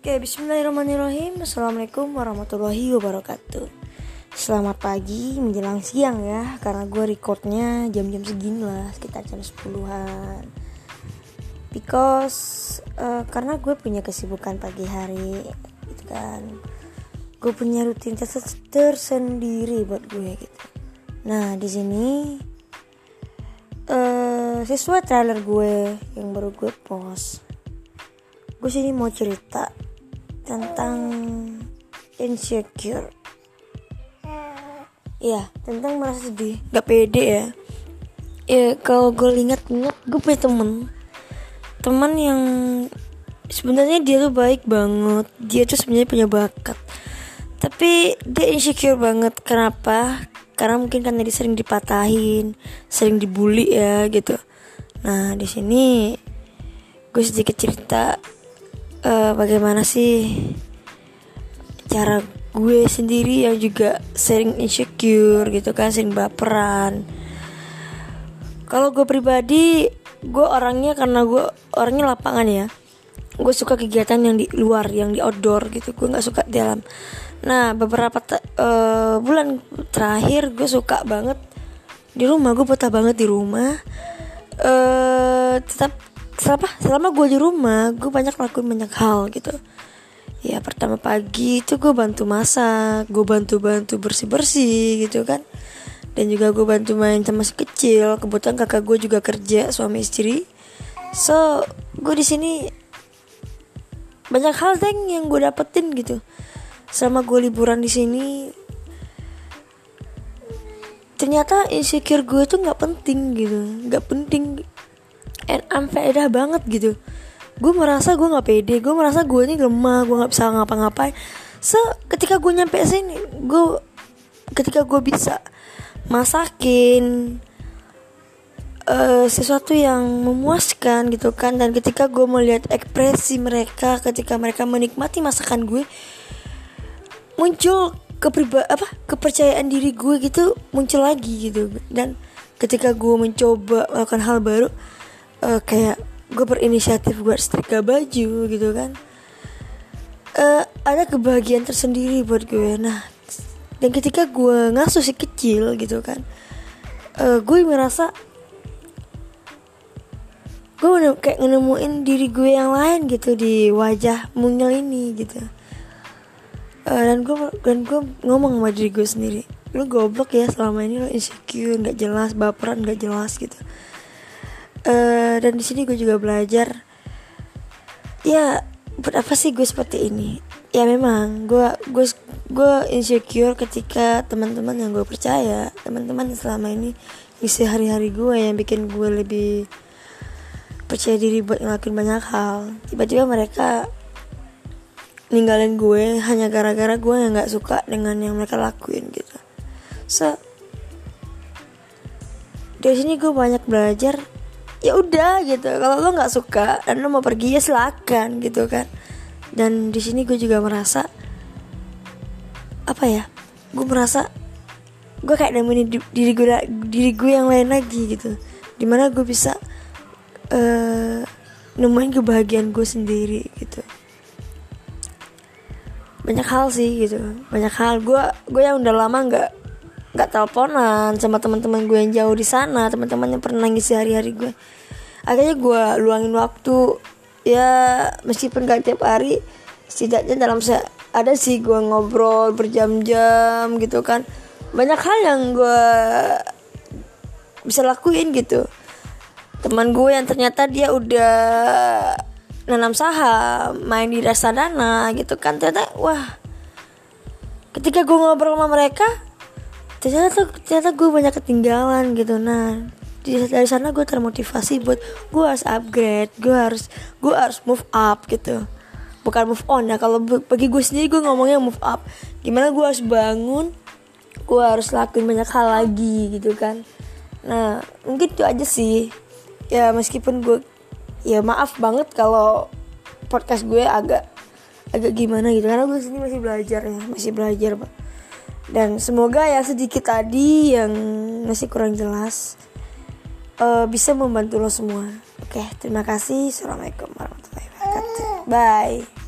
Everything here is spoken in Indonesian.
Oke, bismillahirrahmanirrahim. Assalamualaikum warahmatullahi wabarakatuh. Selamat pagi menjelang siang ya Karena gue recordnya jam-jam segini lah Sekitar jam 10an Because uh, Karena gue punya kesibukan pagi hari Gitu kan. Gue punya rutinitas tersendiri buat gue gitu. Nah di sini uh, Sesuai trailer gue Yang baru gue post gue sini mau cerita tentang insecure Iya, tentang merasa sedih, gak pede ya. Ya kalau gue ingat-ingat, gue punya temen, teman yang sebenarnya dia tuh baik banget, dia tuh sebenarnya punya bakat, tapi dia insecure banget. Kenapa? Karena mungkin karena dia sering dipatahin, sering dibully ya gitu. Nah di sini gue sedikit cerita uh, bagaimana sih cara gue sendiri yang juga sering insecure gitu kan sering baperan? Kalau gue pribadi gue orangnya karena gue orangnya lapangan ya. Gue suka kegiatan yang di luar yang di outdoor gitu. Gue nggak suka di dalam. Nah beberapa uh, bulan terakhir gue suka banget di rumah. Gue betah banget di rumah. Uh, tetap selama selama gue di rumah gue banyak lakuin banyak hal gitu. Ya pertama pagi itu gue bantu masak gue bantu bantu bersih bersih gitu kan. Dan juga gue bantu main sama si kecil kebetulan kakak gue juga kerja suami istri. So gue di sini banyak hal teng yang gue dapetin gitu. Selama gue liburan di sini ternyata insecure gue tuh nggak penting gitu. Nggak penting and unfaedah banget gitu. Gue merasa gue nggak pede gue merasa gue ini lemah gue nggak bisa ngapa-ngapain. So ketika gue nyampe sini gue ketika gue bisa masakin uh, sesuatu yang memuaskan gitu kan dan ketika gue melihat ekspresi mereka ketika mereka menikmati masakan gue muncul kepriba apa kepercayaan diri gue gitu muncul lagi gitu. Dan ketika gue mencoba melakukan hal baru uh, kayak gue berinisiatif buat setrika baju gitu kan. Uh, ada kebahagiaan tersendiri buat gue. Nah dan ketika gue ngasuh si kecil gitu kan uh, gue merasa gue kayak nemuin diri gue yang lain gitu di wajah mungil ini gitu. Uh, dan gue dan gue ngomong sama diri gue sendiri lu goblok ya selama ini lo insecure nggak jelas baperan nggak jelas gitu uh, dan di sini gue juga belajar ya buat apa sih gue seperti ini? Ya memang gue gue gue insecure ketika teman-teman yang gue percaya teman-teman selama ini isi hari-hari gue yang bikin gue lebih percaya diri buat ngelakuin banyak hal. Tiba-tiba mereka ninggalin gue hanya gara-gara gue yang nggak suka dengan yang mereka lakuin gitu. So dari sini gue banyak belajar ya udah gitu. Kalau lo nggak suka dan lo mau pergi ya silakan gitu kan. Dan di sini gue juga merasa apa ya gue merasa gue kayak nemenin diri gue diri gue yang lain lagi gitu. Di mana gue bisa uh, nemuin kebahagiaan gue sendiri gitu. Banyak hal sih gitu. Banyak hal. Gue gue yang udah lama nggak nggak teleponan sama teman-teman gue yang jauh di sana teman-teman yang pernah ngisi hari-hari gue. Akhirnya gue luangin waktu. Ya meskipun gak tiap hari setidaknya dalam se ada sih gue ngobrol berjam-jam gitu kan. Banyak hal yang gue bisa lakuin gitu. Teman gue yang ternyata dia udah nanam saham main di reksadana gitu kan ternyata wah ketika gue ngobrol sama mereka ternyata ternyata gue banyak ketinggalan gitu. Nah dari sana gue termotivasi buat gue harus upgrade gue harus gue harus move up gitu. Bukan move on ya kalau bagi gue sendiri gue ngomongnya move up. Gimana gue harus bangun gue harus lakuin banyak hal lagi gitu kan. Nah mungkin itu aja sih. Ya meskipun gue ya maaf banget kalau podcast gue agak agak gimana gitu. Karena gue sini masih belajar ya masih belajar pak dan semoga ya sedikit tadi yang masih kurang jelas uh, bisa membantu lo semua. Oke terima kasih. Assalamualaikum warahmatullahi wabarakatuh. Bye